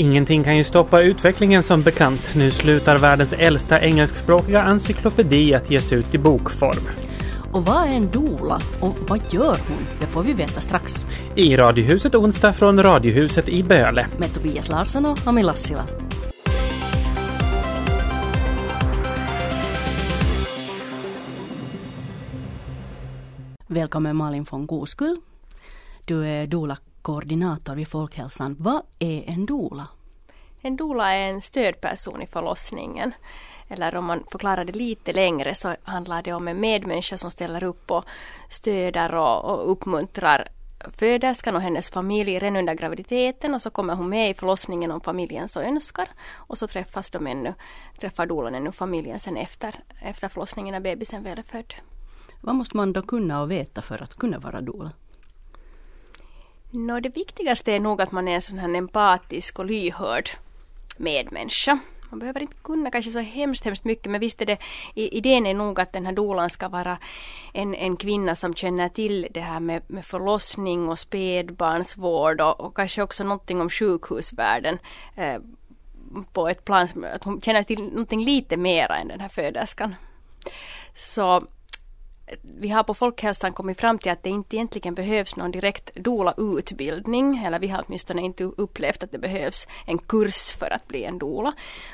Ingenting kan ju stoppa utvecklingen som bekant. Nu slutar världens äldsta engelskspråkiga encyklopedi att ges ut i bokform. Och vad är en dola och vad gör hon? Det får vi veta strax. I Radiohuset onsdag från Radiohuset i Böle. Med Tobias Larsson och Ami Lassila. Välkommen Malin von Goskull. Du är doula-koordinator vid Folkhälsan. Vad är en doula? En doula är en stödperson i förlossningen. Eller om man förklarar det lite längre så handlar det om en medmänniska som ställer upp och stöder och, och uppmuntrar föderskan och hennes familj redan under graviditeten och så kommer hon med i förlossningen om familjen så önskar. Och så träffas de ännu, träffar dolan ännu familjen sen efter, efter förlossningen när bebisen väl är född. Vad måste man då kunna och veta för att kunna vara doula? No, det viktigaste är nog att man är en sån här empatisk och lyhörd medmänniska. Man behöver inte kunna kanske så hemskt, hemskt mycket men visst är det, idén är nog att den här dolan ska vara en, en kvinna som känner till det här med, med förlossning och spädbarnsvård och, och kanske också någonting om sjukhusvärlden eh, på ett plan, att hon känner till någonting lite mera än den här föderskan. Så vi har på Folkhälsan kommit fram till att det inte egentligen behövs någon direkt doula-utbildning, eller vi har åtminstone inte upplevt att det behövs en kurs för att bli en doula,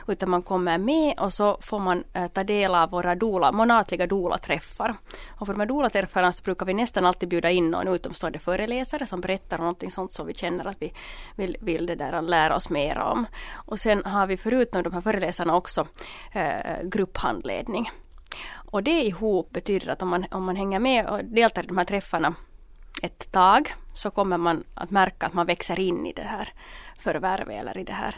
utan man kommer med och så får man eh, ta del av våra doula, månatliga doula-träffar. Och för de här doula-träffarna så brukar vi nästan alltid bjuda in någon utomstående föreläsare som berättar om någonting sånt som vi känner att vi vill, vill det där lära oss mer om. Och sen har vi förutom de här föreläsarna också eh, grupphandledning. Och det ihop betyder att om man, om man hänger med och deltar i de här träffarna ett tag så kommer man att märka att man växer in i det här förvärvet eller i den här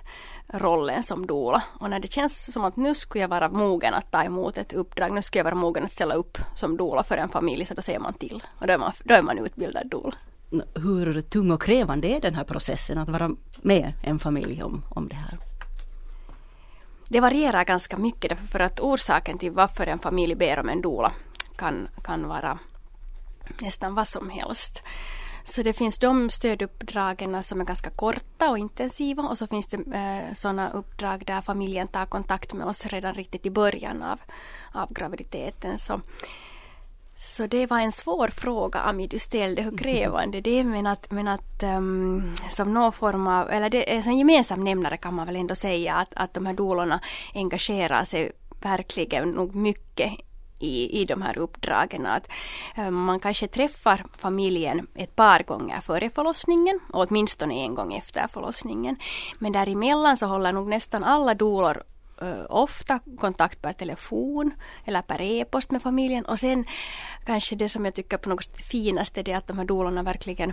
rollen som doula. Och när det känns som att nu skulle jag vara mogen att ta emot ett uppdrag, nu skulle jag vara mogen att ställa upp som doula för en familj, så då säger man till. Och då är man, då är man utbildad doula. Hur tung och krävande är den här processen att vara med en familj om, om det här? Det varierar ganska mycket därför för att orsaken till varför en familj ber om en doula kan, kan vara nästan vad som helst. Så det finns de stöduppdragen som är ganska korta och intensiva och så finns det eh, sådana uppdrag där familjen tar kontakt med oss redan riktigt i början av, av graviditeten. Så så det var en svår fråga Ami du ställde, hur krävande det är men att, men att um, som någon form av, eller det är en gemensam nämnare kan man väl ändå säga att, att de här dolorna engagerar sig verkligen nog mycket i, i de här uppdragen. Att um, man kanske träffar familjen ett par gånger före förlossningen och åtminstone en gång efter förlossningen. Men däremellan så håller nog nästan alla dolor ofta kontakt per telefon eller per e-post med familjen och sen kanske det som jag tycker på något sätt finaste det är att de här dolorna verkligen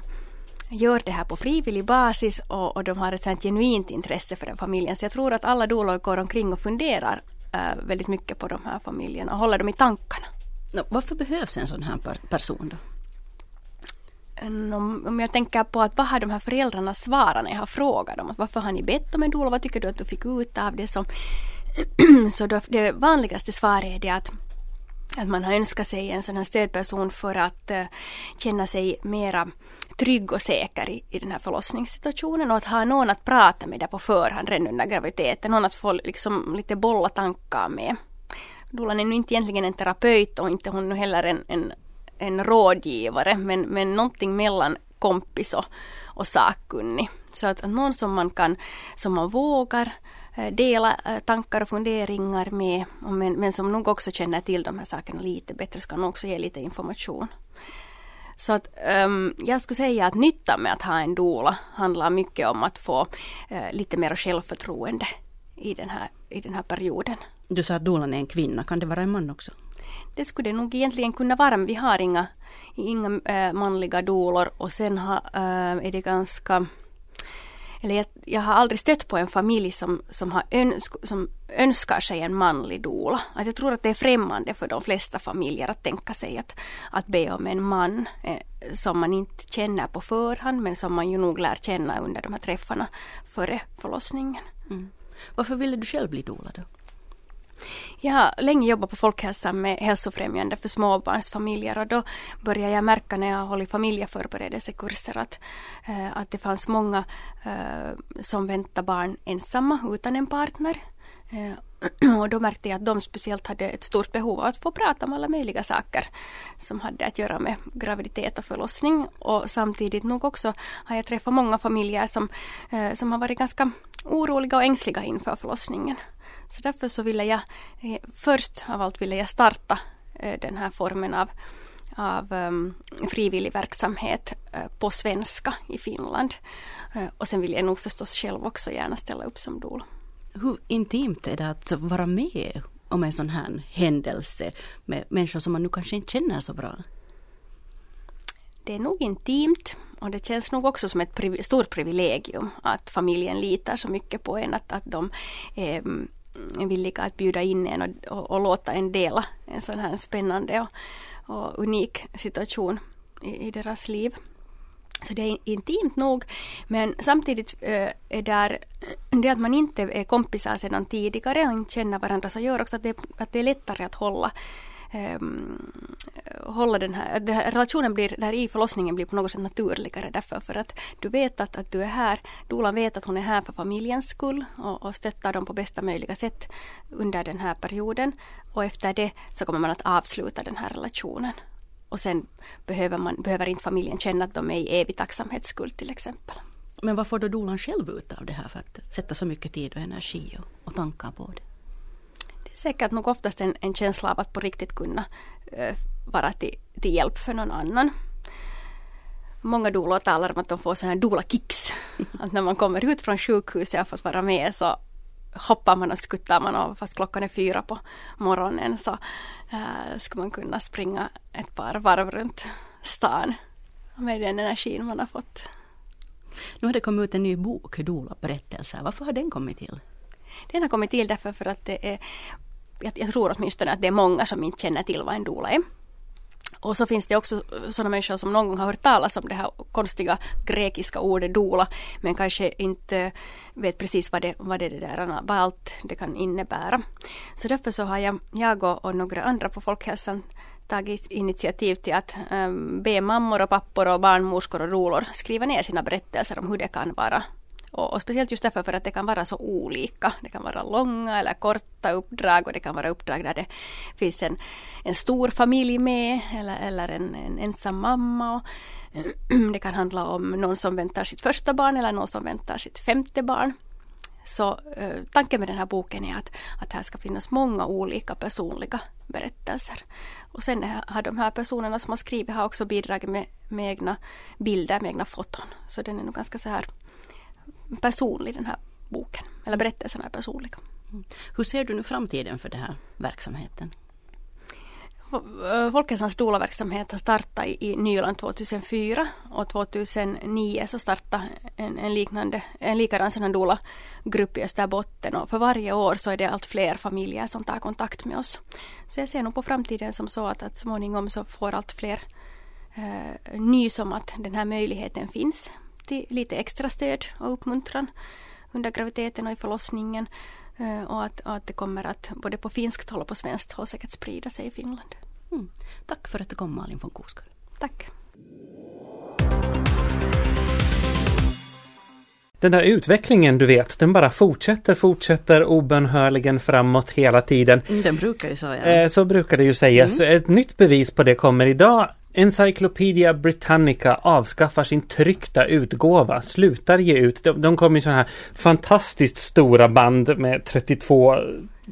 gör det här på frivillig basis och, och de har ett sånt genuint intresse för den familjen. Så jag tror att alla dolor går omkring och funderar uh, väldigt mycket på de här familjerna och håller dem i tankarna. Varför behövs en sån här person då? Om jag tänker på att vad har de här föräldrarna svarat när jag har frågat dem? Varför har ni bett om en doula? Vad tycker du att du fick ut av det? Som så då, det vanligaste svaret är det att att man har önskat sig en sån här stödperson för att uh, känna sig mera trygg och säker i, i den här förlossningssituationen och att ha någon att prata med där på förhand redan under graviditeten. Någon att få liksom lite bolla tankar med. Dolan är nu inte egentligen en terapeut och inte hon heller en, en, en rådgivare men, men någonting mellan kompis och, och sakkunnig. Så att, någon som man kan, som man vågar dela eh, tankar och funderingar med, men, men som nog också känner till de här sakerna lite bättre, ska nog också ge lite information. Så att um, jag skulle säga att nyttan med att ha en dola handlar mycket om att få uh, lite mer självförtroende i den, här, i den här perioden. Du sa att dolan är en kvinna, kan det vara en man också? Det skulle det nog egentligen kunna vara, men vi har inga, inga uh, manliga dolor och sen ha, uh, är det ganska eller jag, jag har aldrig stött på en familj som, som, har önsk, som önskar sig en manlig dola. Att jag tror att det är främmande för de flesta familjer att tänka sig att, att be om en man eh, som man inte känner på förhand men som man ju nog lär känna under de här träffarna före förlossningen. Mm. Varför ville du själv bli dola då? Jag har länge jobbat på folkhälsan med hälsofrämjande för småbarnsfamiljer och då började jag märka när jag hållit familjeförberedelsekurser att, eh, att det fanns många eh, som väntar barn ensamma utan en partner. Eh, och då märkte jag att de speciellt hade ett stort behov av att få prata om alla möjliga saker som hade att göra med graviditet och förlossning. Och samtidigt nog också har jag träffat många familjer som, som har varit ganska oroliga och ängsliga inför förlossningen. Så därför så ville jag eh, först av allt ville jag starta eh, den här formen av, av um, frivillig verksamhet uh, på svenska i Finland. Och sen vill jag nog förstås själv också gärna ställa upp som doula. Hur intimt är det att vara med om en sån här händelse med människor som man nu kanske inte känner så bra? Det är nog intimt och det känns nog också som ett priv stort privilegium att familjen litar så mycket på en att, att de eh, villiga att bjuda in en och, och, och, låta en dela en sån här spännande och, och unik situation i, i, deras liv. Så det är intimt nog men samtidigt äh, är där det att man inte är kompisar sedan tidigare och inte känner varandra så gör också att det, att det är lättare att hålla um, hålla den här, den här, relationen blir, där i förlossningen blir på något sätt naturligare därför för att du vet att, att du är här, dolan vet att hon är här för familjens skull och, och stöttar dem på bästa möjliga sätt under den här perioden och efter det så kommer man att avsluta den här relationen. Och sen behöver, man, behöver inte familjen känna att de är i evig tacksamhetsskuld till exempel. Men vad får då dolan själv ut av det här för att sätta så mycket tid och energi och, och tankar på det? Säkert nog oftast en, en känsla av att på riktigt kunna uh, vara till, till hjälp för någon annan. Många dolor talar om att de får sådana här doula-kicks. Att när man kommer ut från sjukhuset och fått vara med så hoppar man och skuttar man och fast klockan är fyra på morgonen så uh, ska man kunna springa ett par varv runt stan med den energin man har fått. Nu har det kommit ut en ny bok, Dola berättelser. Varför har den kommit till? Den har kommit till därför för att det är jag, jag tror åtminstone att det är många som inte känner till vad en doula är. Och så finns det också sådana människor som någon gång har hört talas om det här konstiga grekiska ordet dola men kanske inte vet precis vad det, vad det, där, vad allt det kan innebära. Så därför så har jag, jag och, några andra på Folkhälsan tagit initiativ till att um, be mammor och pappor och barnmorskor och doulor skriva ner sina berättelser om hur det kan vara och, och, speciellt just därför för att det kan vara så olika. Det kan vara långa eller korta uppdrag och det kan vara uppdrag där det finns en, en stor familj med eller, eller en, en ensam mamma. Och, det kan handla om någon som väntar sitt första barn eller någon som väntar sitt femte barn. Så eh, tanken med den här boken är att, att här ska finnas många olika personliga berättelser. Och sen har de här personerna som har skrivit har också bidragit med, med egna bilder, med egna foton. Så den är nog ganska så här personlig den här boken. Eller berättelserna är personliga. Mm. Hur ser du nu framtiden för den här verksamheten? Folkhälsans doula-verksamhet har startat i Nyland 2004 och 2009 så startade en, en liknande, en likadan sån doula-grupp i Österbotten och för varje år så är det allt fler familjer som tar kontakt med oss. Så jag ser nog på framtiden som så att, att småningom så får allt fler eh, nys om att den här möjligheten finns till lite extra stöd och uppmuntran under graviditeten och i förlossningen. Eh, och att, att det kommer att både på finskt håll och på svenskt håll säkert sprida sig i Finland. Mm. Tack för att du kom Malin von Koskull. Tack. Den där utvecklingen du vet, den bara fortsätter, fortsätter obönhörligen framåt hela tiden. Mm, den brukar ju så ja. Eh, så brukar det ju sägas. Mm. Ett nytt bevis på det kommer idag. Encyclopedia Britannica avskaffar sin tryckta utgåva, slutar ge ut. De, de kom i sådana här fantastiskt stora band med 32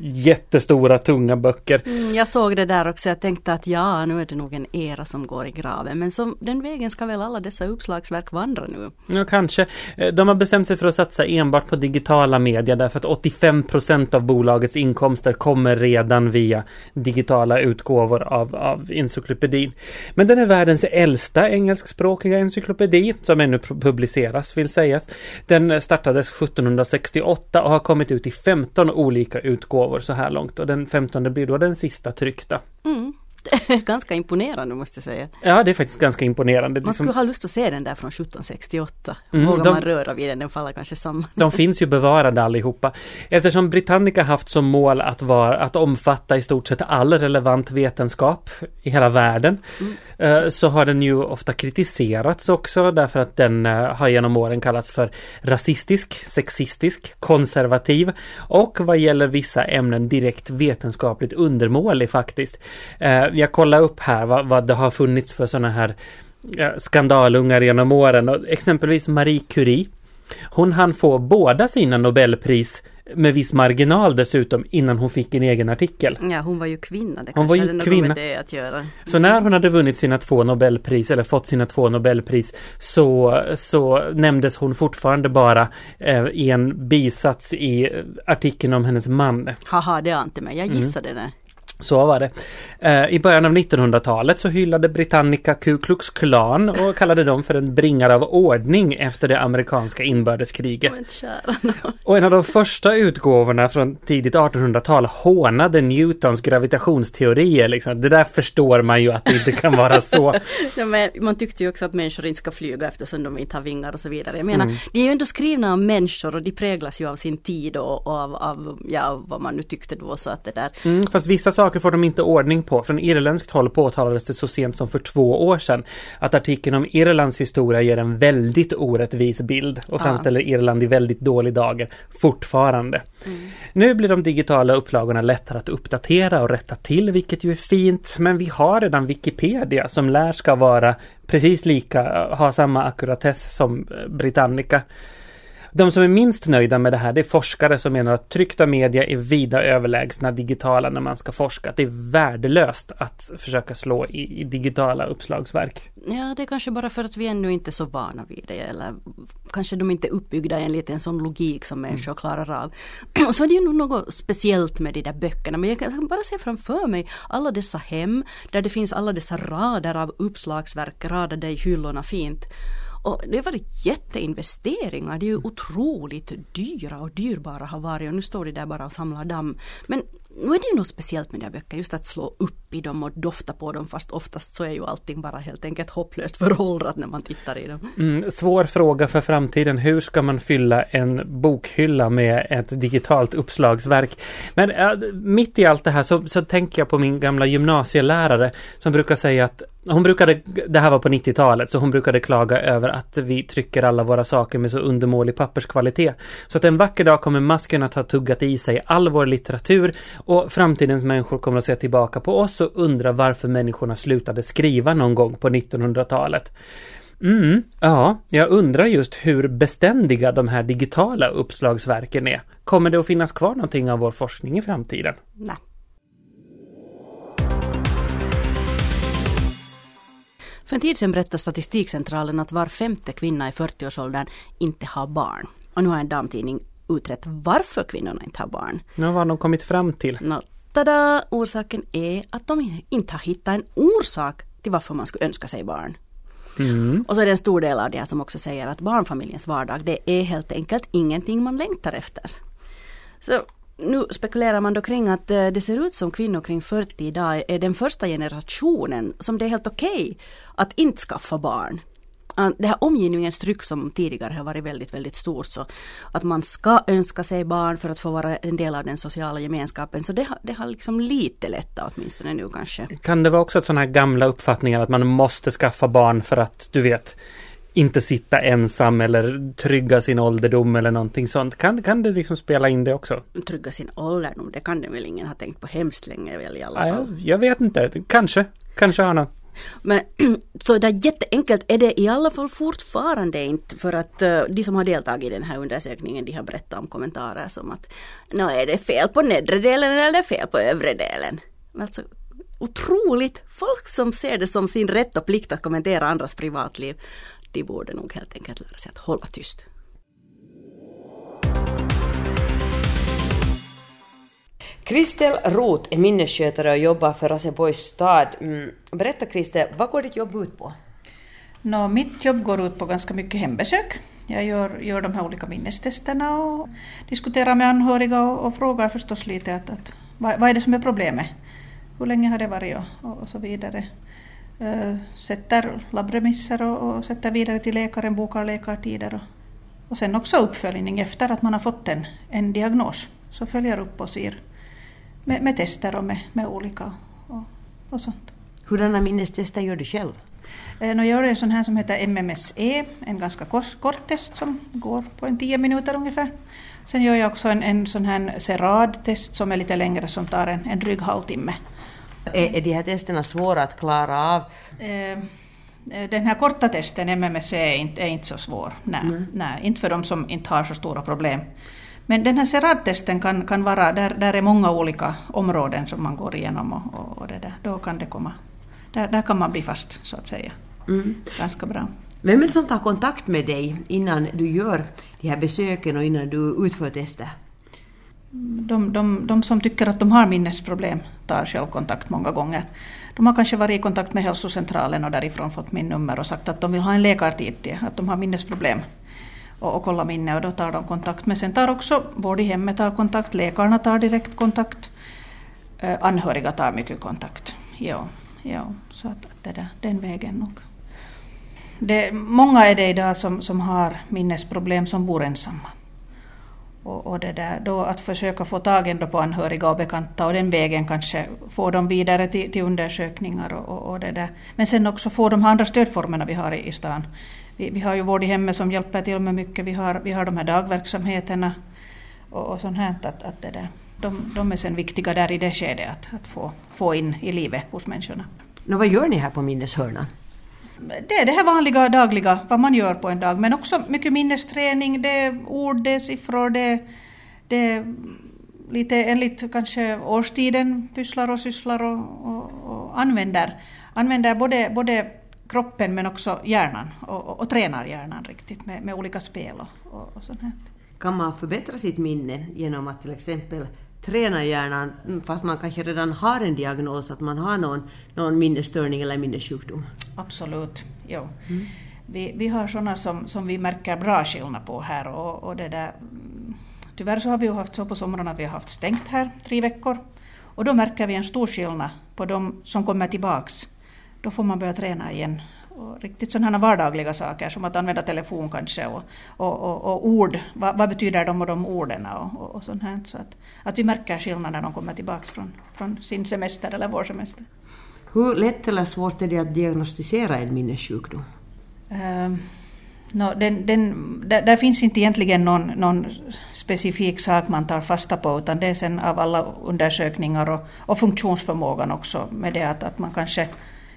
jättestora tunga böcker. Mm, jag såg det där också, jag tänkte att ja, nu är det nog en era som går i graven. Men som, den vägen ska väl alla dessa uppslagsverk vandra nu? Ja, kanske. Eh, de har bestämt sig för att satsa enbart på digitala medier därför att 85 procent av bolagets inkomster kommer redan via digitala utgåvor av, av encyklopedin. Men den är världens äldsta engelskspråkiga encyklopedi som ännu publiceras vill sägas. Den startades 1768 och har kommit ut i 15 olika utgåvor så här långt och den 15 blir då den sista tryckta. Mm. ganska imponerande måste jag säga. Ja, det är faktiskt ganska imponerande. Man skulle ha lust att se den där från 1768. Mm, Vågar man röra vid den, den faller kanske samman. De finns ju bevarade allihopa. Eftersom Britannica haft som mål att, vara, att omfatta i stort sett all relevant vetenskap i hela världen mm. Eh, så har den ju ofta kritiserats också därför att den eh, har genom åren kallats för rasistisk, sexistisk, konservativ och vad gäller vissa ämnen direkt vetenskapligt undermålig faktiskt. Eh, jag kollar upp här vad, vad det har funnits för sådana här skandalungar genom åren. Och exempelvis Marie Curie. Hon hann få båda sina Nobelpris med viss marginal dessutom innan hon fick en egen artikel. Ja, hon var ju kvinna. Det hon var ju kvinna. Med det att göra. Så när hon hade vunnit sina två Nobelpris eller fått sina två Nobelpris så, så nämndes hon fortfarande bara eh, i en bisats i artikeln om hennes man. Haha, det ante mig. Jag gissade mm. det. Så var det. Eh, I början av 1900-talet så hyllade Britannica Ku Klux Klan och kallade dem för en bringare av ordning efter det amerikanska inbördeskriget. Och en av de första utgåvorna från tidigt 1800-tal hånade Newtons gravitationsteorier. Liksom. Det där förstår man ju att det inte kan vara så. ja, man tyckte ju också att människor inte ska flyga eftersom de inte har vingar och så vidare. Jag menar, mm. de är ju ändå skrivna av människor och de präglas ju av sin tid och, och av, av ja, vad man nu tyckte då så att det där. Mm, fast vissa saker saker får de inte ordning på. Från irländskt håll påtalades det så sent som för två år sedan att artikeln om Irlands historia ger en väldigt orättvis bild och framställer ja. Irland i väldigt dålig dager fortfarande. Mm. Nu blir de digitala upplagorna lättare att uppdatera och rätta till, vilket ju är fint. Men vi har redan Wikipedia som lär ska vara precis lika, ha samma ackuratess som Britannica. De som är minst nöjda med det här, det är forskare som menar att tryckta media är vida överlägsna digitala när man ska forska. Att det är värdelöst att försöka slå i, i digitala uppslagsverk. Ja, det är kanske bara för att vi ännu inte är så vana vid det. Eller kanske de inte är uppbyggda enligt en sån logik som människor mm. klarar av. Och så är det ju något speciellt med de där böckerna. Men jag kan bara se framför mig alla dessa hem där det finns alla dessa rader av uppslagsverk radade i hyllorna fint. Och det har varit jätteinvesteringar. Det är ju otroligt dyra och dyrbara har varit och nu står de där bara och samlar damm. Men nu är det ju något speciellt med de här böckerna, just att slå upp i dem och dofta på dem fast oftast så är ju allting bara helt enkelt hopplöst föråldrat när man tittar i dem. Mm, svår fråga för framtiden, hur ska man fylla en bokhylla med ett digitalt uppslagsverk? Men äh, mitt i allt det här så, så tänker jag på min gamla gymnasielärare som brukar säga att hon brukade, det här var på 90-talet, så hon brukade klaga över att vi trycker alla våra saker med så undermålig papperskvalitet. Så att en vacker dag kommer masken att ha tuggat i sig all vår litteratur och framtidens människor kommer att se tillbaka på oss och undra varför människorna slutade skriva någon gång på 1900-talet. Mm, ja, jag undrar just hur beständiga de här digitala uppslagsverken är. Kommer det att finnas kvar någonting av vår forskning i framtiden? Nej. För en tid sedan berättade Statistikcentralen att var femte kvinna i 40-årsåldern inte har barn. Och nu har en damtidning utrett varför kvinnorna inte har barn. Nu har de kommit fram till? Nå, tada! Orsaken är att de inte har hittat en orsak till varför man skulle önska sig barn. Mm. Och så är det en stor del av det som också säger att barnfamiljens vardag det är helt enkelt ingenting man längtar efter. Så nu spekulerar man då kring att eh, det ser ut som kvinnor kring 40 idag är den första generationen som det är helt okej okay att inte skaffa barn. Det här omgivningens tryck som tidigare har varit väldigt, väldigt stort så att man ska önska sig barn för att få vara en del av den sociala gemenskapen. Så det har, det har liksom lite lättat åtminstone nu kanske. Kan det vara också sådana här gamla uppfattningar att man måste skaffa barn för att du vet inte sitta ensam eller trygga sin ålderdom eller någonting sånt. Kan, kan det liksom spela in det också? Trygga sin ålderdom, det kan det väl ingen ha tänkt på hemskt länge väl i alla fall? Ja, jag, vet inte, kanske. Kanske har något men så där jätteenkelt är det i alla fall fortfarande inte för att eh, de som har deltagit i den här undersökningen de har berättat om kommentarer som att nå är det fel på nedre delen eller är det fel på övre delen. Alltså otroligt folk som ser det som sin rätt och plikt att kommentera andras privatliv. De borde nog helt enkelt lära sig att hålla tyst. Kristel Roth är minnesskötare och jobbar för Raseborgs stad. Mm, berätta Kristel, vad går ditt jobb ut på? No, mitt jobb går ut på ganska mycket hembesök. Jag gör, gör de här olika minnestesterna och diskuterar med anhöriga och, och frågar förstås lite att, att vad, vad, är det som är problemet? Hur länge har det varit och, och, och så vidare. Uh, sätter labbremisser och, och, sätter vidare till läkaren, bokar läkartider och, och sen också uppföljning efter att man har fått en, en diagnos. Så följer upp och ser med, med tester och med, med olika och, och sånt. Hurdana minnestester gör du själv? Eh, jag gör en sån här som heter MMSE, en ganska kort test som går på en tio minuter ungefär. Sen gör jag också en, en sån här SERAD-test som är lite längre som tar en, en dryg halvtimme. Är, är de här testerna svåra att klara av? Eh, eh den här korta testen, MMSE, är inte, är inte så svår. Nej, mm. nej, inte för de som inte har så stora problem. Men den här SERAD-testen kan, kan vara, där, där är många olika områden som man går igenom och, och, och det där, då kan det komma, där, där kan man bli fast så att säga. Mm. Ganska bra. Vem är det som tar kontakt med dig innan du gör de här besöken och innan du utför tester? De, de, de som tycker att de har minnesproblem tar själv kontakt många gånger. De har kanske varit i kontakt med hälsocentralen och därifrån fått min nummer och sagt att de vill ha en läkartid till, att de har minnesproblem och, och kolla minne och då tar de kontakt. Men sen tar också vård i hemmet tar kontakt, läkarna tar direkt kontakt, eh, anhöriga tar mycket kontakt. Ja, ja så att, att det där, den vägen nog. Det, många är det idag som, som har minnesproblem som bor ensamma. Och, och, det där, då att försöka få tag ändå på anhöriga och bekanta och den vägen kanske få dem vidare till, till undersökningar och, och, och, det där. Men sen också få de andra stödformerna vi har i, i stan vi, vi har ju vård i hemmet som hjälper till med mycket. Vi har, vi har de här dagverksamheterna och, och sånt här. Att, att det där, de, de är sen viktiga där i det skedet att, att få, få in i livet hos människorna. Nå, vad gör ni här på Minneshörnan? Det är det här vanliga dagliga, vad man gör på en dag, men också mycket minnesträning, det är ord, det är siffror, det, det är lite enligt kanske årstiden pysslar och sysslar och, och, och använder, använder både, både kroppen men också hjärnan och, och, och tränar hjärnan riktigt med, med olika spel och, och, och sånt här. Kan man förbättra sitt minne genom att till exempel träna hjärnan fast man kanske redan har en diagnos, att man har någon, någon minnesstörning eller minnessjukdom? Absolut, jo. Mm. Vi, vi har sådana som, som vi märker bra skillnad på här och, och det där Tyvärr så har vi ju haft så på sommaren att vi har haft stängt här tre veckor. Och då märker vi en stor skillnad på de som kommer tillbaks då får man börja träna igen. Och riktigt sådana vardagliga saker som att använda telefon kanske och, och, och, och ord. Vad, vad, betyder de och de orden och, och, sånt här. Så att, att vi märker skillnad när de kommer tillbaka från, från sin semester eller vår semester. Hur lätt eller svårt är det att diagnostisera en minnessjukdom? Uh, no, den, den, där, där, finns inte egentligen någon, någon, specifik sak man tar fasta på utan det är sen av alla undersökningar och, och funktionsförmågan också med det att, att man kanske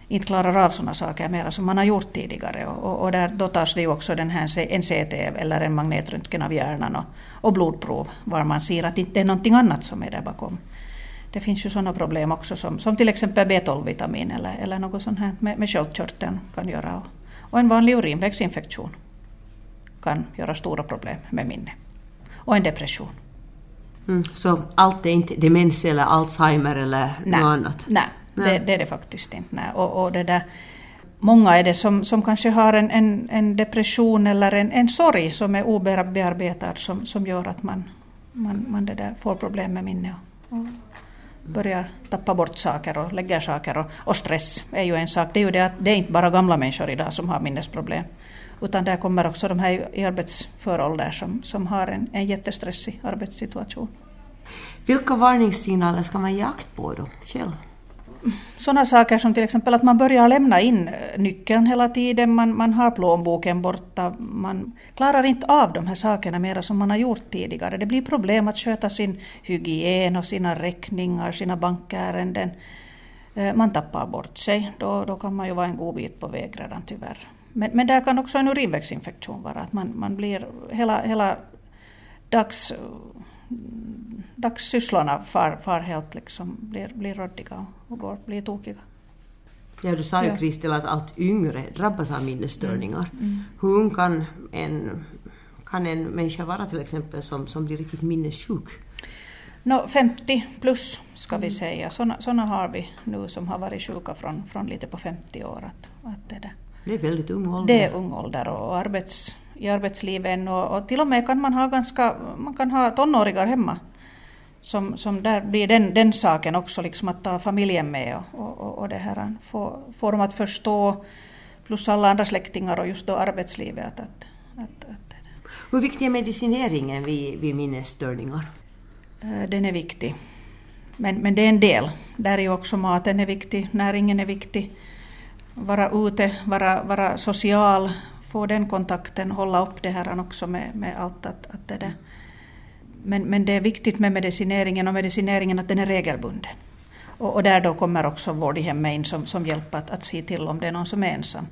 inte klarar av sådana saker mera som man har gjort tidigare. Och, och där, då tas det ju också den här, en CT eller en magnetröntgen av hjärnan och, och blodprov var man ser att det inte är någonting annat som är där bakom. Det finns ju sådana problem också som, som till exempel B12-vitamin eller, eller något sånt här med, med sköldkörteln kan göra. Och, och en vanlig urinvägsinfektion kan göra stora problem med minne. Och en depression. Mm, så allt är inte demens eller Alzheimer eller nej, något annat? Nej, det, det, är det faktiskt inte. Nej. Och, och det där, många är det som, som kanske har en, en, en depression eller en, en sorg som är obearbetad som, som gör att man, man, man det där får problem med minne och, och börjar tappa bort saker och lägger saker. Och, och, stress är ju en sak. Det är ju det att det är inte bara gamla människor idag som har minnesproblem. Utan där kommer också de här i arbetsför ålder som, som har en, en jättestressig arbetssituation. Vilka varningssignaler ska man ge akt på då själv? Sådana saker som till exempel att man börjar lämna in eh, nyckeln hela tiden, man, man har plånboken borta, man klarar inte av de här sakerna mera som man har gjort tidigare. Det blir problem att sköta sin hygien och sina räkningar, sina bankärenden. Eh, man tappar bort sig, då, då kan man ju vara en god bit på väg redan tyvärr. Men, men där kan också en urinvägsinfektion vara, att man, man blir hela, hela dags, eh, dagssysslorna far, far helt liksom, blir, blir råddiga och går, blir tokiga. Ja, du sa ju Ja. Kristel att allt yngre drabbas av minnesstörningar. Mm. Hur ung kan en, kan en människa vara till exempel som, som blir riktigt minnessjuk? No, 50 plus ska vi säga. Såna, såna har vi nu som har varit sjuka från, från lite på 50 år. Att, att det, där. Det är väldigt ung ålder. det är ung ålder och arbets, i arbetslivet än och, och till och med kan man ha ganska, man kan ha tonåringar hemma. Som, som där blir den, den saken också, liksom att ta familjen med och, och, och, och det här, få, få dem att förstå, plus alla andra släktingar och just då arbetslivet. Att, att, att, att, Hur viktig är medicineringen vid, vid minnesstörningar? Eh, Den är viktig. Men, men det är en del. Där är ju också maten är viktig, näringen är viktig. Vara ute, vara, vara social, få den kontakten, hålla upp det här också med, med allt. Att, att det där. Men, men det är viktigt med medicineringen och medicineringen att den är regelbunden. Och, och där då kommer också vård i hemmet in som, som hjälp att, att se till om det är någon som är ensam.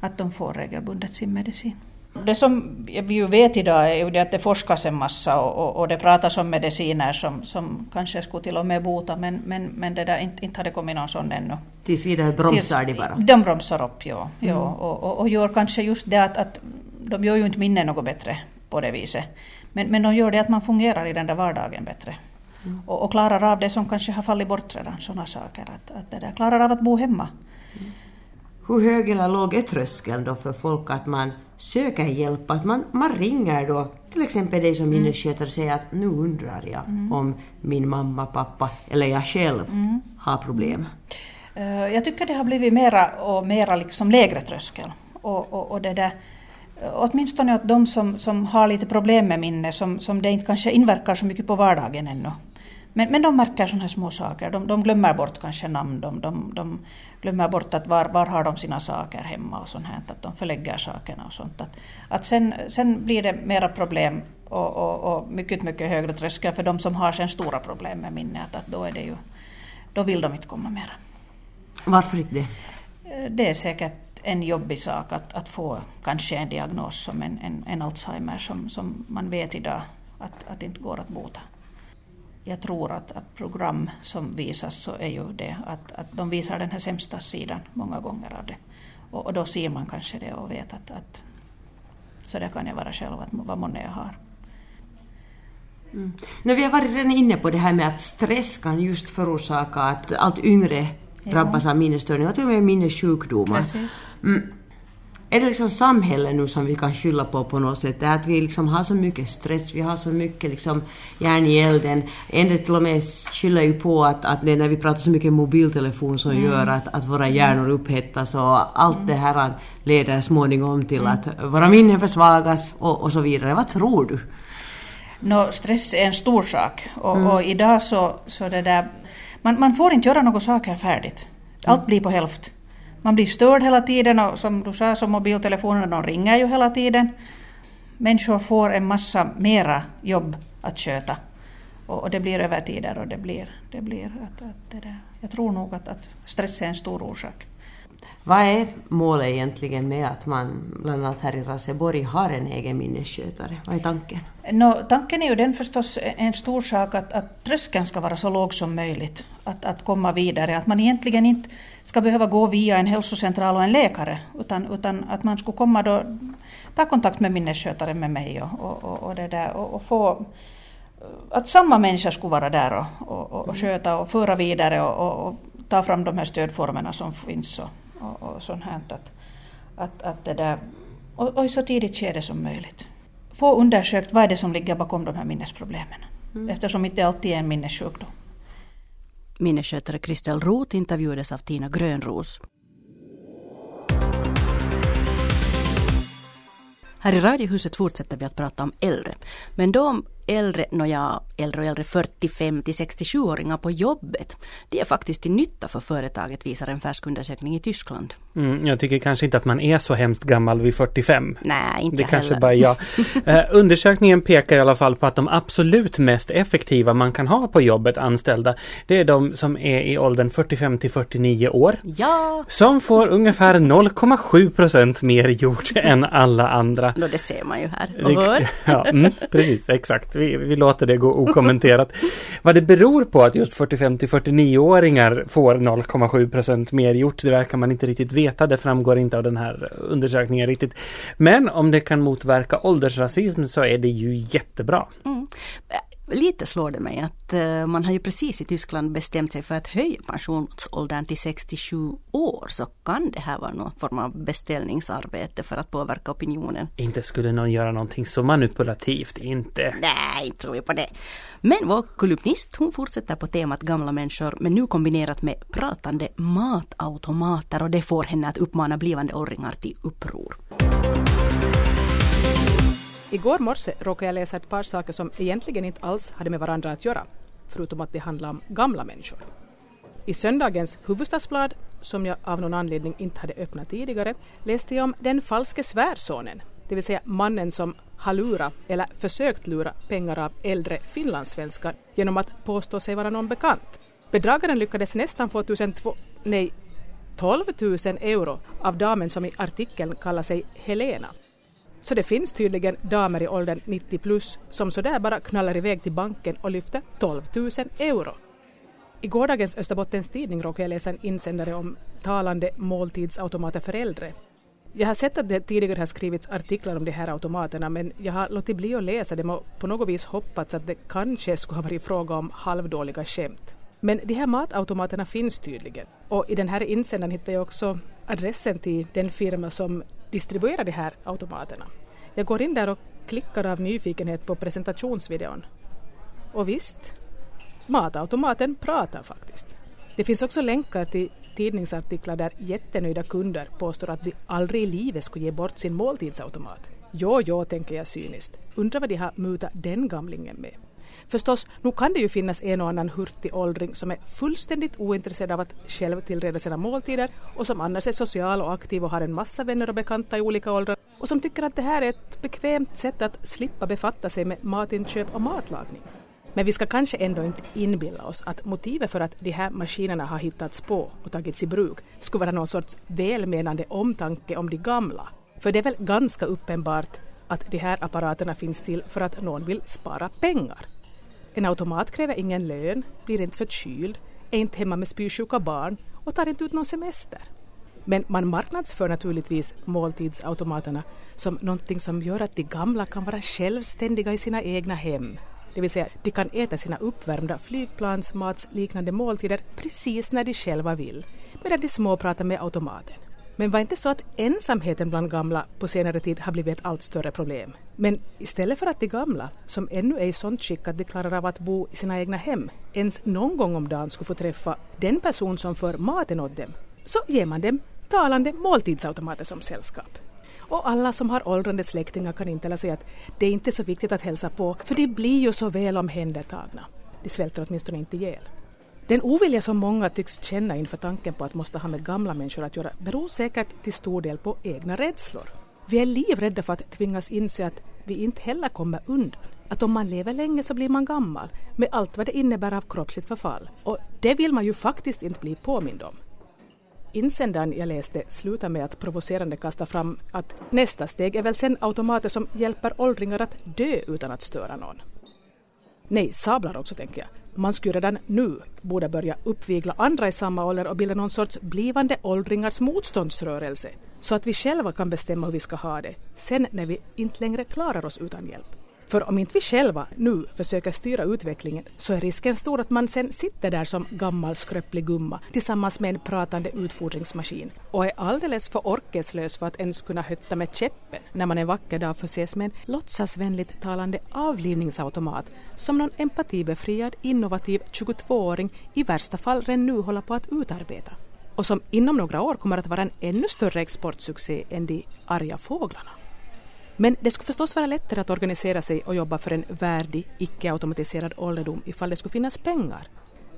Att de får regelbundet sin medicin. Det som vi ju vet idag är ju det att det forskas en massa och, och, och det pratas om mediciner som, som kanske skulle till och med bota men, men, men det där, inte, inte har det kommit någon sån ännu. Tills vidare bromsar de bara. De bromsar upp, ja. ja och, och, och gör kanske just det att, att de gör ju inte minne något bättre på det viset. Men, men de gör det att man fungerar i den där vardagen bättre. Och, och klarar av det som kanske har fallit bort redan, sådana saker. Att, att det där, klarar av att bo hemma. Hur hög eller låg är tröskeln då för folk att man söker hjälp? Att man, man ringer då till exempel dig som Mm. minnesskötare och säger att nu undrar jag om min mamma, pappa eller jag själv Mm. har problem. Eh, Jag tycker det har blivit mera och mera liksom lägre tröskel. Och, och, och det där, eh, åtminstone åt de som, som har lite problem med minne, som, som det inte kanske inverkar så mycket på vardagen ännu. Men, men de märker sådana här små saker. De, de glömmer bort kanske namn, de, de, de glömmer bort att var, var har de sina saker hemma och sånt här, att de förlägger sakerna och sånt. Att, att sen, sen blir det mera problem och, och, och mycket, mycket högre tröskel för de som har sen stora problem med minne, att, att då är det ju, då vill de inte komma mera. Varför inte det? Eh, Det är säkert en jobbig sak att, att få kanske en diagnos som en, en, en Alzheimer som, som man vet idag att, att inte går att bota. Jag tror att, att program som visas så är ju det att, att de visar den här sämsta sidan många gånger av det. Och, och då ser man kanske det och vet att, att så där kan jag vara själv, att vad månne jag har. Nu, vi har varit redan inne på det här med att stress kan just förorsaka att allt yngre drabbas av minnesstörningar och till och med minnessjukdomar. Precis. Mm. Är det liksom samhället nu som vi kan skylla på på något sätt? Det är att vi liksom har så mycket stress, vi har så mycket liksom järn i elden. En del till och med skyller ju på att, att det är när vi pratar så mycket mobiltelefon som gör att, att våra hjärnor upphettas och allt det här leder småningom till att våra minnen försvagas och, och så vidare. Vad tror du? No, stress är en stor sak och, och idag så, så det där, man, man får inte göra något saker färdigt. Allt blir på hälft. Man blir störd hela tiden och som du sa så mobiltelefonerna de ringer ju hela tiden. Människor får en massa mera jobb att sköta och, och det blir övertider och det blir, det blir att, att det där. Jag tror nog att, att stress är en stor orsak. Vad är målet egentligen med att man bland annat här i Raseborg har en egen minnesskötare? Vad är tanken? No, tanken är ju den förstås en stor sak att, att tröskeln ska vara så låg som möjligt. Att, att komma vidare. Att man egentligen inte ska behöva gå via en hälsocentral och en läkare. Utan, utan att man skulle komma då, ta kontakt med minnesskötaren med mig och, och, och, och det där och, och få att samma människa skulle vara där och, och, och, och sköta och föra vidare och, och, och ta fram de här stödformerna som finns och, och, och sånt här. Att, att, att det där, och, och i så tidigt skede som möjligt. Få undersökt vad är det som ligger bakom de här minnesproblemen. Eftersom inte alltid är en minnessjukdom. Minnesskötare Kristel Roth intervjuades av Tina Grönros. Här i Radiohuset fortsätter vi att prata om äldre, men då om äldre, nåja, äldre och äldre 45 till 67-åringar på jobbet. Det är faktiskt till nytta för företaget visar en färsk undersökning i Tyskland. Mm, jag tycker kanske inte att man är så hemskt gammal vid 45. Nej, inte Det jag kanske heller. bara jag. Eh, undersökningen pekar i alla fall på att de absolut mest effektiva man kan ha på jobbet anställda, det är de som är i åldern 45 till 49 år. Ja, Som får ungefär 0,7 procent mer gjort än alla andra. no, det ser man ju här och hör. Ja, mm, precis, exakt. Vi, vi låter det gå okommenterat. Vad det beror på att just 45 till 49-åringar får 0,7 procent mer gjort, det verkar man inte riktigt veta. Det framgår inte av den här undersökningen riktigt. Men om det kan motverka åldersrasism så är det ju jättebra. Mm. Lite slår det mig att eh, man har ju precis i Tyskland bestämt sig för att höja pensionsåldern till 67 år. Så kan det här vara någon form av beställningsarbete för att påverka opinionen. Inte skulle någon göra någonting så manipulativt, inte. Nej, inte tror vi på det. Men vår kolumnist hon fortsätter på temat gamla människor men nu kombinerat med pratande matautomater och det får henne att uppmana blivande åldringar till uppror. Igår morse råkade jag läsa ett par saker som egentligen inte alls hade med varandra att göra, förutom att det handlade om gamla människor. I söndagens huvudstadsblad, som jag av någon anledning inte hade öppnat tidigare, läste jag om den falske svärsonen, det vill säga mannen som har lurat eller försökt lura pengar av äldre finlandssvenskar genom att påstå sig vara någon bekant. Bedragaren lyckades nästan få 1002, nej, 12 000 euro av damen som i artikeln kallar sig Helena. Så det finns tydligen damer i åldern 90 plus som sådär bara knallar iväg till banken och lyfter 12 000 euro. I gårdagens Österbottens tidning råkade jag läsa en insändare om talande måltidsautomater för äldre. Jag har sett att det tidigare har skrivits artiklar om de här automaterna men jag har låtit bli att läsa dem och på något vis hoppats att det kanske skulle ha varit fråga om halvdåliga skämt. Men de här matautomaterna finns tydligen. Och i den här insändaren hittar jag också adressen till den firma som Distribuera de här automaterna. Jag går in där och klickar av nyfikenhet på presentationsvideon. Och visst, matautomaten pratar faktiskt. Det finns också länkar till tidningsartiklar där jättenöjda kunder påstår att de aldrig i livet skulle ge bort sin måltidsautomat. Jo, jo, tänker jag cyniskt. Undrar vad de har mutat den gamlingen med. Förstås, nu kan det ju finnas en och annan hurtig åldring som är fullständigt ointresserad av att själv tillreda sina måltider och som annars är social och aktiv och har en massa vänner och bekanta i olika åldrar och som tycker att det här är ett bekvämt sätt att slippa befatta sig med matinköp och matlagning. Men vi ska kanske ändå inte inbilla oss att motivet för att de här maskinerna har hittats på och tagits i bruk skulle vara någon sorts välmenande omtanke om de gamla. För det är väl ganska uppenbart att de här apparaterna finns till för att någon vill spara pengar. En automat kräver ingen lön, blir inte förkyld, är inte hemma med spysjuka barn och tar inte ut någon semester. Men man marknadsför naturligtvis måltidsautomaterna som någonting som gör att de gamla kan vara självständiga i sina egna hem. Det vill säga, de kan äta sina uppvärmda flygplansmatsliknande måltider precis när de själva vill, medan de små pratar med automaten. Men var inte så att ensamheten bland gamla på senare tid har blivit ett allt större problem? Men istället för att de gamla, som ännu är i sånt skick att de klarar av att bo i sina egna hem, ens någon gång om dagen skulle få träffa den person som för maten åt dem, så ger man dem talande måltidsautomater som sällskap. Och alla som har åldrande släktingar kan inställa sig att det är inte så viktigt att hälsa på, för de blir ju så väl omhändertagna. De svälter åtminstone inte ihjäl. Den ovilja som många tycks känna inför tanken på att måste ha med gamla människor att göra beror säkert till stor del på egna rädslor. Vi är livrädda för att tvingas inse att vi inte heller kommer undan. Att om man lever länge så blir man gammal, med allt vad det innebär av kroppsligt förfall. Och det vill man ju faktiskt inte bli påmind om. Insändaren jag läste slutar med att provocerande kasta fram att nästa steg är väl sen automater som hjälper åldringar att dö utan att störa någon. Nej, sablar också tänker jag. Man skulle redan nu borde börja uppvigla andra i samma ålder och bilda någon sorts blivande åldringars motståndsrörelse så att vi själva kan bestämma hur vi ska ha det sen när vi inte längre klarar oss utan hjälp. För om inte vi själva nu försöker styra utvecklingen så är risken stor att man sen sitter där som gammal skröplig gumma tillsammans med en pratande utfodringsmaskin och är alldeles för orkeslös för att ens kunna hötta med käppen när man en vacker dag förses med en låtsasvänligt talande avlivningsautomat som någon empatibefriad innovativ 22-åring i värsta fall redan nu håller på att utarbeta och som inom några år kommer att vara en ännu större exportsuccé än de arga fåglarna. Men det skulle förstås vara lättare att organisera sig och jobba för en värdig, icke-automatiserad ålderdom ifall det skulle finnas pengar.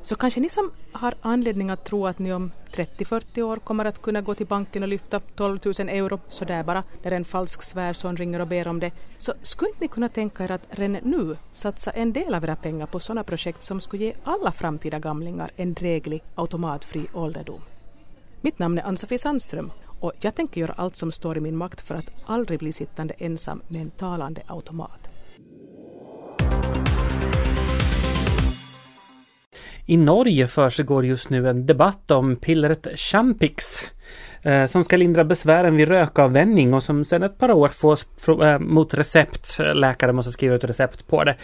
Så kanske ni som har anledning att tro att ni om 30-40 år kommer att kunna gå till banken och lyfta 12 000 euro sådär bara när en falsk svärson ringer och ber om det, så skulle inte ni kunna tänka er att redan nu satsa en del av era pengar på sådana projekt som skulle ge alla framtida gamlingar en dräglig automatfri ålderdom? Mitt namn är Ann-Sofie Sandström och jag tänker göra allt som står i min makt för att aldrig bli sittande ensam med en talande automat. I Norge försiggår just nu en debatt om pillret Champix eh, som ska lindra besvären vid rökavvänjning och som sedan ett par år fås eh, mot recept. Eh, läkare måste skriva ut recept på det.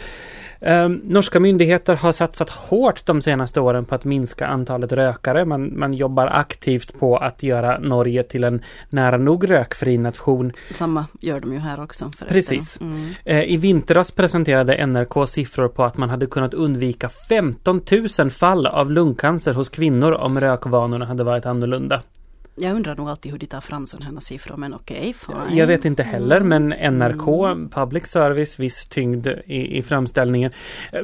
Eh, norska myndigheter har satsat hårt de senaste åren på att minska antalet rökare. Man, man jobbar aktivt på att göra Norge till en nära nog rökfri nation. Samma gör de ju här också. Förresten. Precis. Mm. Eh, I vintras presenterade NRK siffror på att man hade kunnat undvika 15 000 fall av lungcancer hos kvinnor om rökvanorna hade varit annorlunda. Jag undrar nog alltid hur de tar fram sådana här siffror, men okej, okay, Jag vet inte heller, men NRK, mm. public service, viss tyngd i, i framställningen.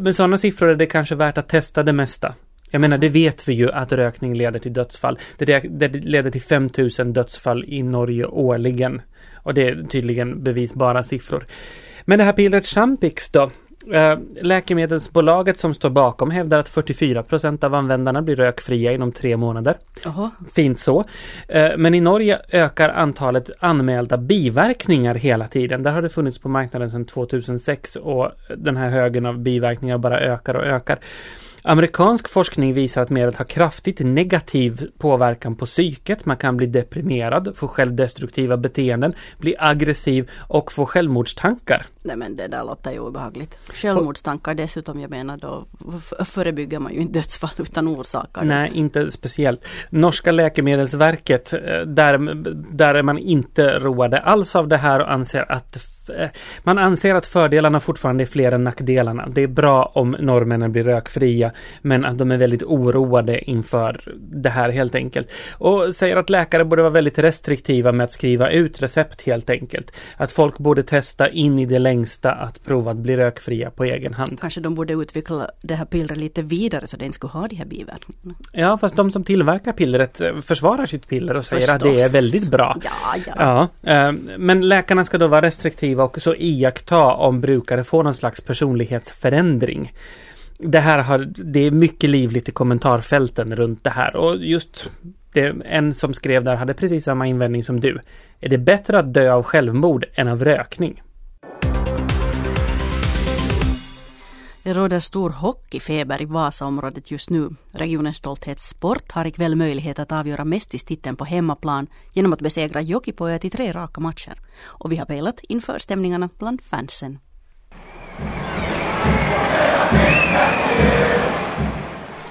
Men sådana siffror är det kanske värt att testa det mesta. Jag menar, det vet vi ju att rökning leder till dödsfall. Det, det leder till 5000 dödsfall i Norge årligen. Och det är tydligen bevisbara siffror. Men det här pillret Champix då, läkemedelsbolaget som står bakom hävdar att 44 procent av användarna blir rökfria inom tre månader. Aha. Fint så. Eh, men i Norge ökar antalet anmälda biverkningar hela tiden. Där har det funnits på marknaden sedan 2006 och den här högen av biverkningar bara ökar och ökar. Amerikansk forskning visar att medlet har kraftigt negativ påverkan på psyket. Man kan bli deprimerad, få självdestruktiva beteenden, bli aggressiv och få självmordstankar. Nej men det där låter ju obehagligt. Självmordstankar dessutom, jag menar då förebygger man ju inte dödsfall utan orsakar Nej, inte speciellt. Norska läkemedelsverket, eh, där, där är man inte roade alls av det här och anser att man anser att fördelarna fortfarande är fler än nackdelarna. Det är bra om norrmännen blir rökfria, men att de är väldigt oroade inför det här helt enkelt. Och säger att läkare borde vara väldigt restriktiva med att skriva ut recept helt enkelt. Att folk borde testa in i det längsta att prova att bli rökfria på egen hand. Kanske de borde utveckla det här pillret lite vidare så det inte skulle ha de här biverkningarna. Ja, fast de som tillverkar pillret eh, försvarar sitt piller och säger Förstås. att det är väldigt bra. Ja, ja. ja, eh, men läkarna ska då vara restriktiva aktiva och så iaktta om brukare får någon slags personlighetsförändring. Det här har, det är mycket livligt i kommentarfälten runt det här och just det, en som skrev där hade precis samma invändning som du. Är det bättre att dö av självmord än av rökning? Det råder stor hockeyfeber i Vasaområdet just nu. Regionens stolthet Sport har ikväll möjlighet att avgöra mästistiteln på hemmaplan genom att besegra Jokipoja till tre raka matcher. Och vi har pejlat inför stämningarna bland fansen.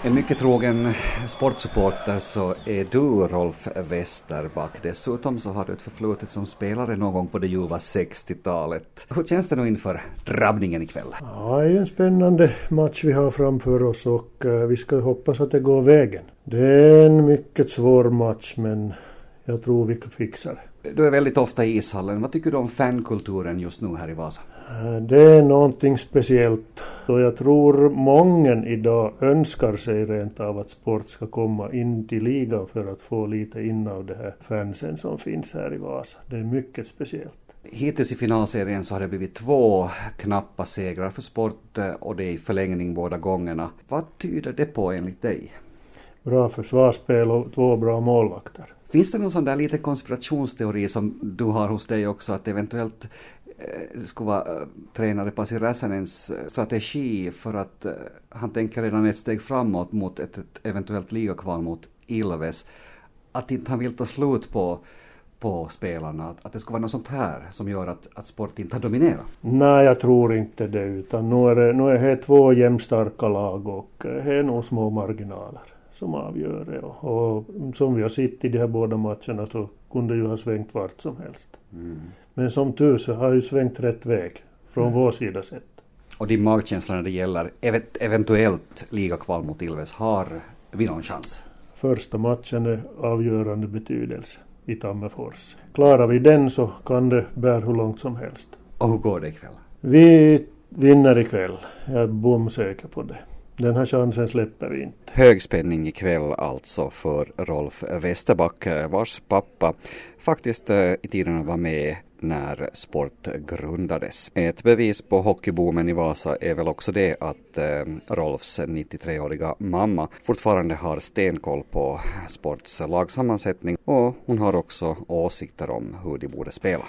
En mycket trogen sportsupporter så är du Rolf Westerback. Dessutom så har du ett förflutet som spelare någon gång på det ljuva 60-talet. Hur känns det nu inför drabbningen ikväll? Ja, det är en spännande match vi har framför oss och uh, vi ska hoppas att det går vägen. Det är en mycket svår match men jag tror vi kan fixa det. Du är väldigt ofta i ishallen. Vad tycker du om fankulturen just nu här i Vasa? Eh, det är någonting speciellt och jag tror många idag önskar sig rent av att sport ska komma in till ligan för att få lite in av det här fansen som finns här i Vasa. Det är mycket speciellt. Hittills i finalserien så har det blivit två knappa segrar för sport eh, och det är i förlängning båda gångerna. Vad tyder det på enligt dig? Bra försvarsspel och två bra målvakter. Finns det någon sån där liten konspirationsteori som du har hos dig också att eventuellt skulle vara eh, tränare Pasi Räsänens eh, strategi för att han tänker redan ett steg framåt mot ett, ett eventuellt ligakval mot Ilves. Att inte han vill ta slut på på spelarna, att det skulle vara något sånt här som gör att, att sport inte har dominerat? Nej, jag tror inte det, utan nu är det, nu är det två jämnstarka lag och det är nog små marginaler som avgör det. Och, och som vi har sett i de här båda matcherna så kunde ju ha svängt vart som helst. Mm. Men som tur så har ju svängt rätt väg från mm. vår sida sett. Och din magkänsla när det gäller eventuellt ligakval mot Ilves, har vi någon chans? Första matchen är avgörande betydelse. i Tammerfors. Klarar vi den så kan det bära hur långt som helst. Och hur går det ikväll? Vi vinner ikväll. Jag är bomsäker på det. Den här chansen släpper vi inte. Hög spänning ikväll alltså för Rolf Westerback vars pappa faktiskt eh, i tiderna var med när sport grundades. Ett bevis på hockeyboomen i Vasa är väl också det att eh, Rolfs 93-åriga mamma fortfarande har stenkoll på sports lagsammansättning och hon har också åsikter om hur de borde spela.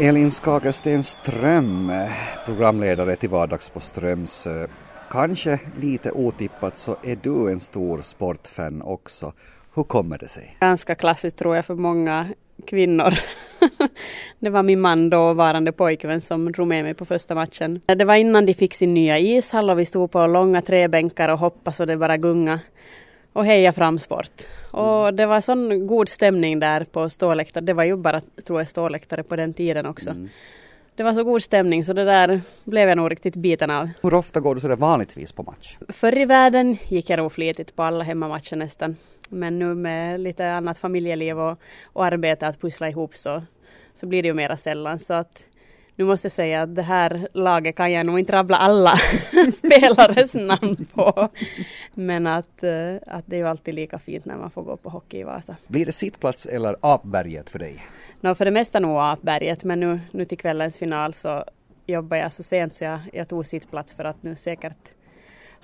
Elin Skagersten Ström, programledare till vardags på Ströms. Eh, kanske lite otippat så är du en stor sportfan också. Hur kommer det sig? Ganska klassiskt tror jag för många kvinnor. det var min man då, varande pojkvän, som drog med mig på första matchen. Det var innan de fick sin nya ishall och vi stod på långa träbänkar och hoppade så det bara gunga och heja fram sport. Och det var sån god stämning där på ståläktaren. Det var ju bara, tror jag, ståläktare på den tiden också. Mm. Det var så god stämning så det där blev jag nog riktigt biten av. Hur ofta går du sådär vanligtvis på match? Förr i världen gick jag nog flitigt på alla hemmamatcher nästan. Men nu med lite annat familjeliv och, och arbete att pussla ihop så, så blir det ju mera sällan. Så att nu måste jag säga att det här laget kan jag nog inte rabbla alla spelares namn på. Men att, eh, att det är ju alltid lika fint när man får gå på hockey i Vasa. Blir det sittplats eller apberget för dig? No, för det mesta nog apberget men nu, nu till kvällens final så jobbar jag så sent så jag, jag tog sittplats för att nu säkert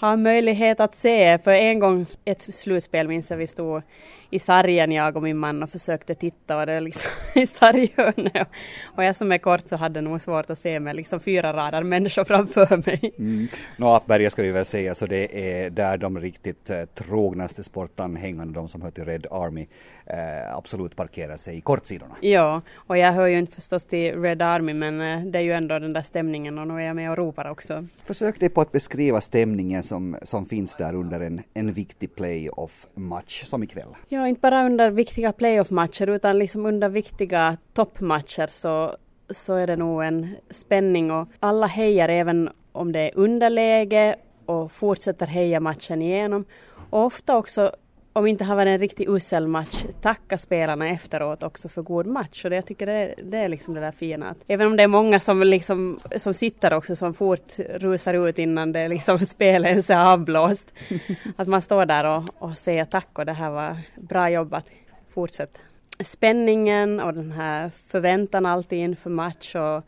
ha möjlighet att se. För en gång ett slutspel minns jag vi stod i sargen jag och min man och försökte titta och det liksom i sarghörnet. Och jag som är kort så hade nog svårt att se med liksom fyra rader människor framför mig. Mm. Nå, Appberga ska vi väl säga så det är där de riktigt eh, trognaste sportanhängarna, de som hör till Red Army, eh, absolut parkerar sig i kortsidorna. Ja, och jag hör ju inte förstås till Red Army men eh, det är ju ändå den där stämningen och nu är jag med och ropar också. Försök dig på att beskriva stämningen som, som finns där under en, en viktig playoff-match som ikväll. Ja, inte bara under viktiga playoff-matcher utan liksom under viktiga toppmatcher så, så är det nog en spänning och alla hejar även om det är underläge och fortsätter heja matchen igenom. Och ofta också om inte har varit en riktigt usel match, tacka spelarna efteråt också för god match. Och det, jag tycker det, det är liksom det där fina. Att även om det är många som, liksom, som sitter också som fort rusar ut innan det liksom spelet ens är avblåst. att man står där och, och säger tack och det här var bra jobbat, fortsätt. Spänningen och den här förväntan alltid inför match och,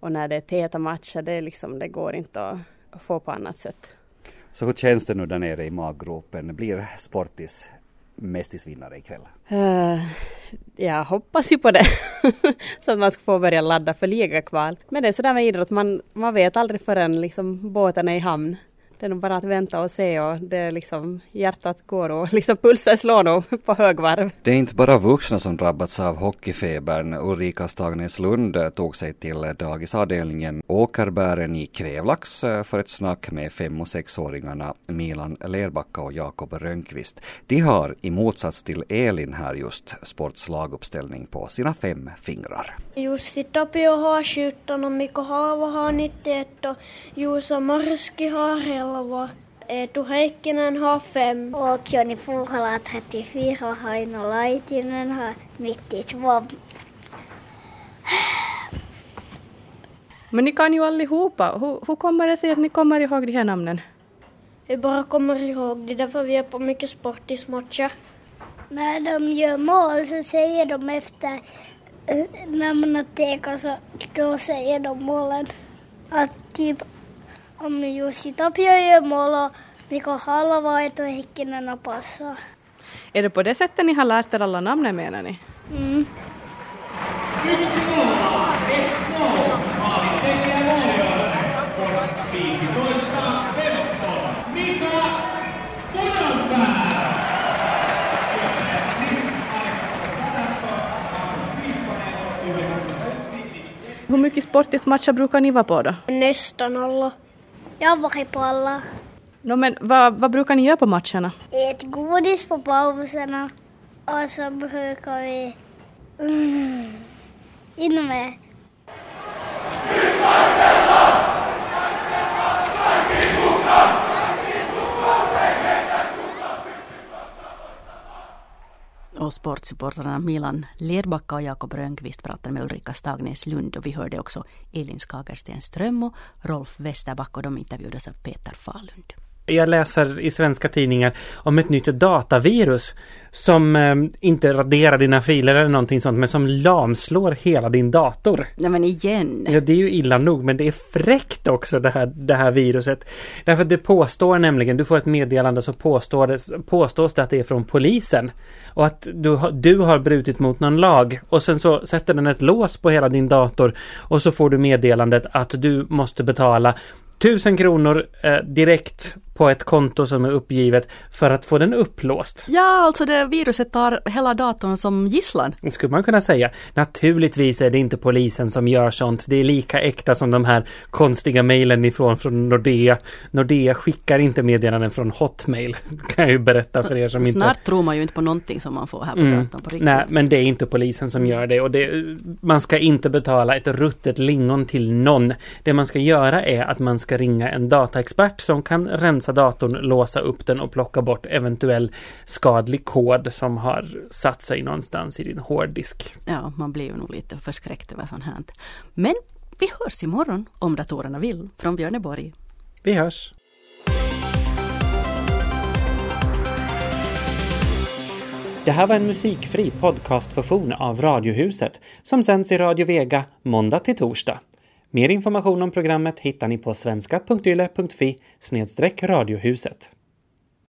och när det är täta matcher, det, liksom, det går inte att, att få på annat sätt. Så hur känns det nu där nere i maggropen? Blir Sportis Mestisvinnare ikväll? Uh, jag hoppas ju på det. så att man ska få börja ladda för ligakval. Men det är sådär med idrott, man, man vet aldrig förrän liksom båten är i hamn det är nog bara att vänta och se och det är liksom hjärtat går och liksom pulsen slår nog på högvarv. Det är inte bara vuxna som drabbats av hockeyfebern. Ulrika Stagneslund tog sig till dagisavdelningen Åkerbären i Kvävlax för ett snack med fem och sexåringarna Milan Lerbacka och Jakob Rönnqvist. De har i motsats till Elin här just sportslaguppställning på sina fem fingrar. Jussi Tapio har 17 och Mikko Halva har 91 och Juuso Marski har 11. Eetu Heikkinen har 5. Och Joni Fuhala 34 och Haino Laitinen har 92. Men ni kan ju allihopa. Hur, hur kommer det sig att ni kommer ihåg de här namnen? Vi bara kommer ihåg det därför vi är på mycket sportismatcher. När de gör mål så säger de efter eh, namnet och så då säger de målen. Att typ om Jussi Tapio gör mål och Mika Halva och Heikkinen passar. Är det på det sättet ni har lärt er alla namnen menar ni? Mm. Hur mycket sportismatcher brukar ni vara på då? Nästan alla. Jag har varit på alla. No, men vad, vad brukar ni göra på matcherna? Ät godis på pauserna och så brukar vi mm, in med. Och sportsupportrarna Milan Ledbacka och Jakob Rönnqvist pratade med Ulrika Stagnäs Lund och vi hörde också Elin Skagersten Ström och Rolf Westerback och de intervjuades av Peter Falund jag läser i svenska tidningar om ett nytt datavirus som eh, inte raderar dina filer eller någonting sånt men som lamslår hela din dator. Nej men igen. Ja det är ju illa nog men det är fräckt också det här, det här viruset. Därför att det påstår nämligen, du får ett meddelande så påstår det, påstås det att det är från polisen. Och att du, du har brutit mot någon lag och sen så sätter den ett lås på hela din dator och så får du meddelandet att du måste betala tusen kronor eh, direkt på ett konto som är uppgivet för att få den upplåst. Ja, alltså det viruset tar hela datorn som gisslan. Skulle man kunna säga. Naturligtvis är det inte polisen som gör sånt. Det är lika äkta som de här konstiga mejlen ifrån från Nordea. Nordea skickar inte meddelanden från Hotmail. kan jag ju berätta för er som Snart inte... Snart tror man ju inte på någonting som man får här på mm. datorn på riktigt. Nej, men det är inte polisen som gör det och det, man ska inte betala ett ruttet lingon till någon. Det man ska göra är att man ska ringa en dataexpert som kan rensa låsa datorn, låsa upp den och plocka bort eventuell skadlig kod som har satt sig någonstans i din hårddisk. Ja, man blir ju nog lite förskräckt över sånt här. Men vi hörs imorgon om datorerna vill från Björneborg. Vi hörs. Det här var en musikfri podcastversion av Radiohuset som sänds i Radio Vega måndag till torsdag. Mer information om programmet hittar ni på svenska.yle.fi radiohuset.